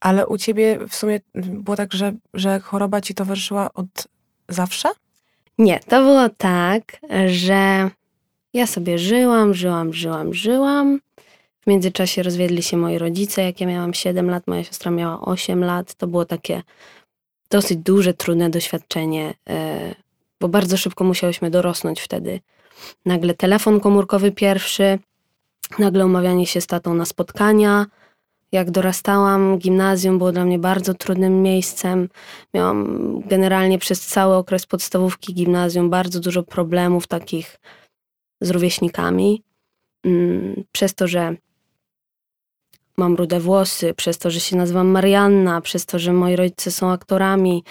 Ale u ciebie w sumie było tak, że, że choroba ci towarzyszyła od zawsze? Nie, to było tak, że ja sobie żyłam, żyłam, żyłam, żyłam. W międzyczasie rozwiedli się moi rodzice, jak ja miałam 7 lat, moja siostra miała 8 lat. To było takie dosyć duże, trudne doświadczenie, e, bo bardzo szybko musiałyśmy dorosnąć wtedy. Nagle telefon komórkowy pierwszy, nagle umawianie się z tatą na spotkania. Jak dorastałam, gimnazjum było dla mnie bardzo trudnym miejscem. Miałam generalnie przez cały okres podstawówki gimnazjum bardzo dużo problemów takich z rówieśnikami. Mm, przez to, że mam rude włosy, przez to, że się nazywam Marianna, przez to, że moi rodzice są aktorami,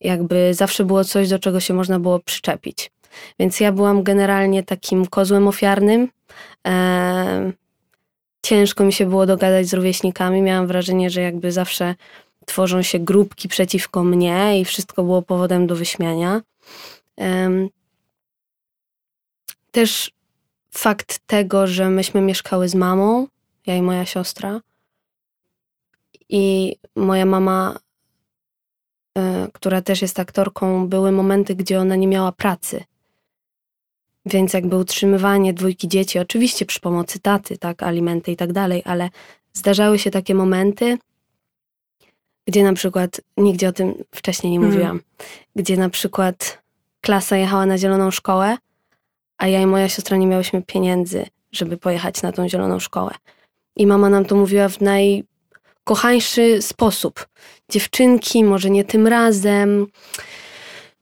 jakby zawsze było coś, do czego się można było przyczepić. Więc ja byłam generalnie takim kozłem ofiarnym. Ciężko mi się było dogadać z rówieśnikami. Miałam wrażenie, że jakby zawsze tworzą się grupki przeciwko mnie i wszystko było powodem do wyśmiania. Też fakt tego, że myśmy mieszkały z mamą, ja i moja siostra, i moja mama, y, która też jest aktorką, były momenty, gdzie ona nie miała pracy. Więc jakby utrzymywanie dwójki dzieci, oczywiście przy pomocy taty, tak, alimenty i tak dalej, ale zdarzały się takie momenty, gdzie na przykład, nigdzie o tym wcześniej nie mhm. mówiłam, gdzie na przykład klasa jechała na zieloną szkołę, a ja i moja siostra nie miałyśmy pieniędzy, żeby pojechać na tą zieloną szkołę. I mama nam to mówiła w naj, kochańszy sposób. Dziewczynki, może nie tym razem.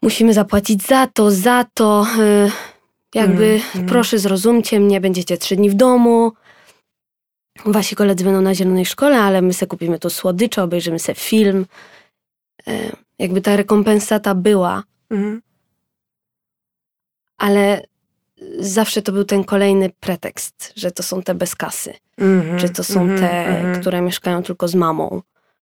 Musimy zapłacić za to, za to. E, jakby, mm, mm. proszę, zrozumcie mnie, będziecie trzy dni w domu. Wasi koledzy będą na zielonej szkole, ale my sobie kupimy tu słodycze, obejrzymy sobie film. E, jakby ta rekompensata była. Mm. Ale zawsze to był ten kolejny pretekst, że to są te bez kasy, mm -hmm, że to są mm -hmm, te, mm -hmm. które mieszkają tylko z mamą.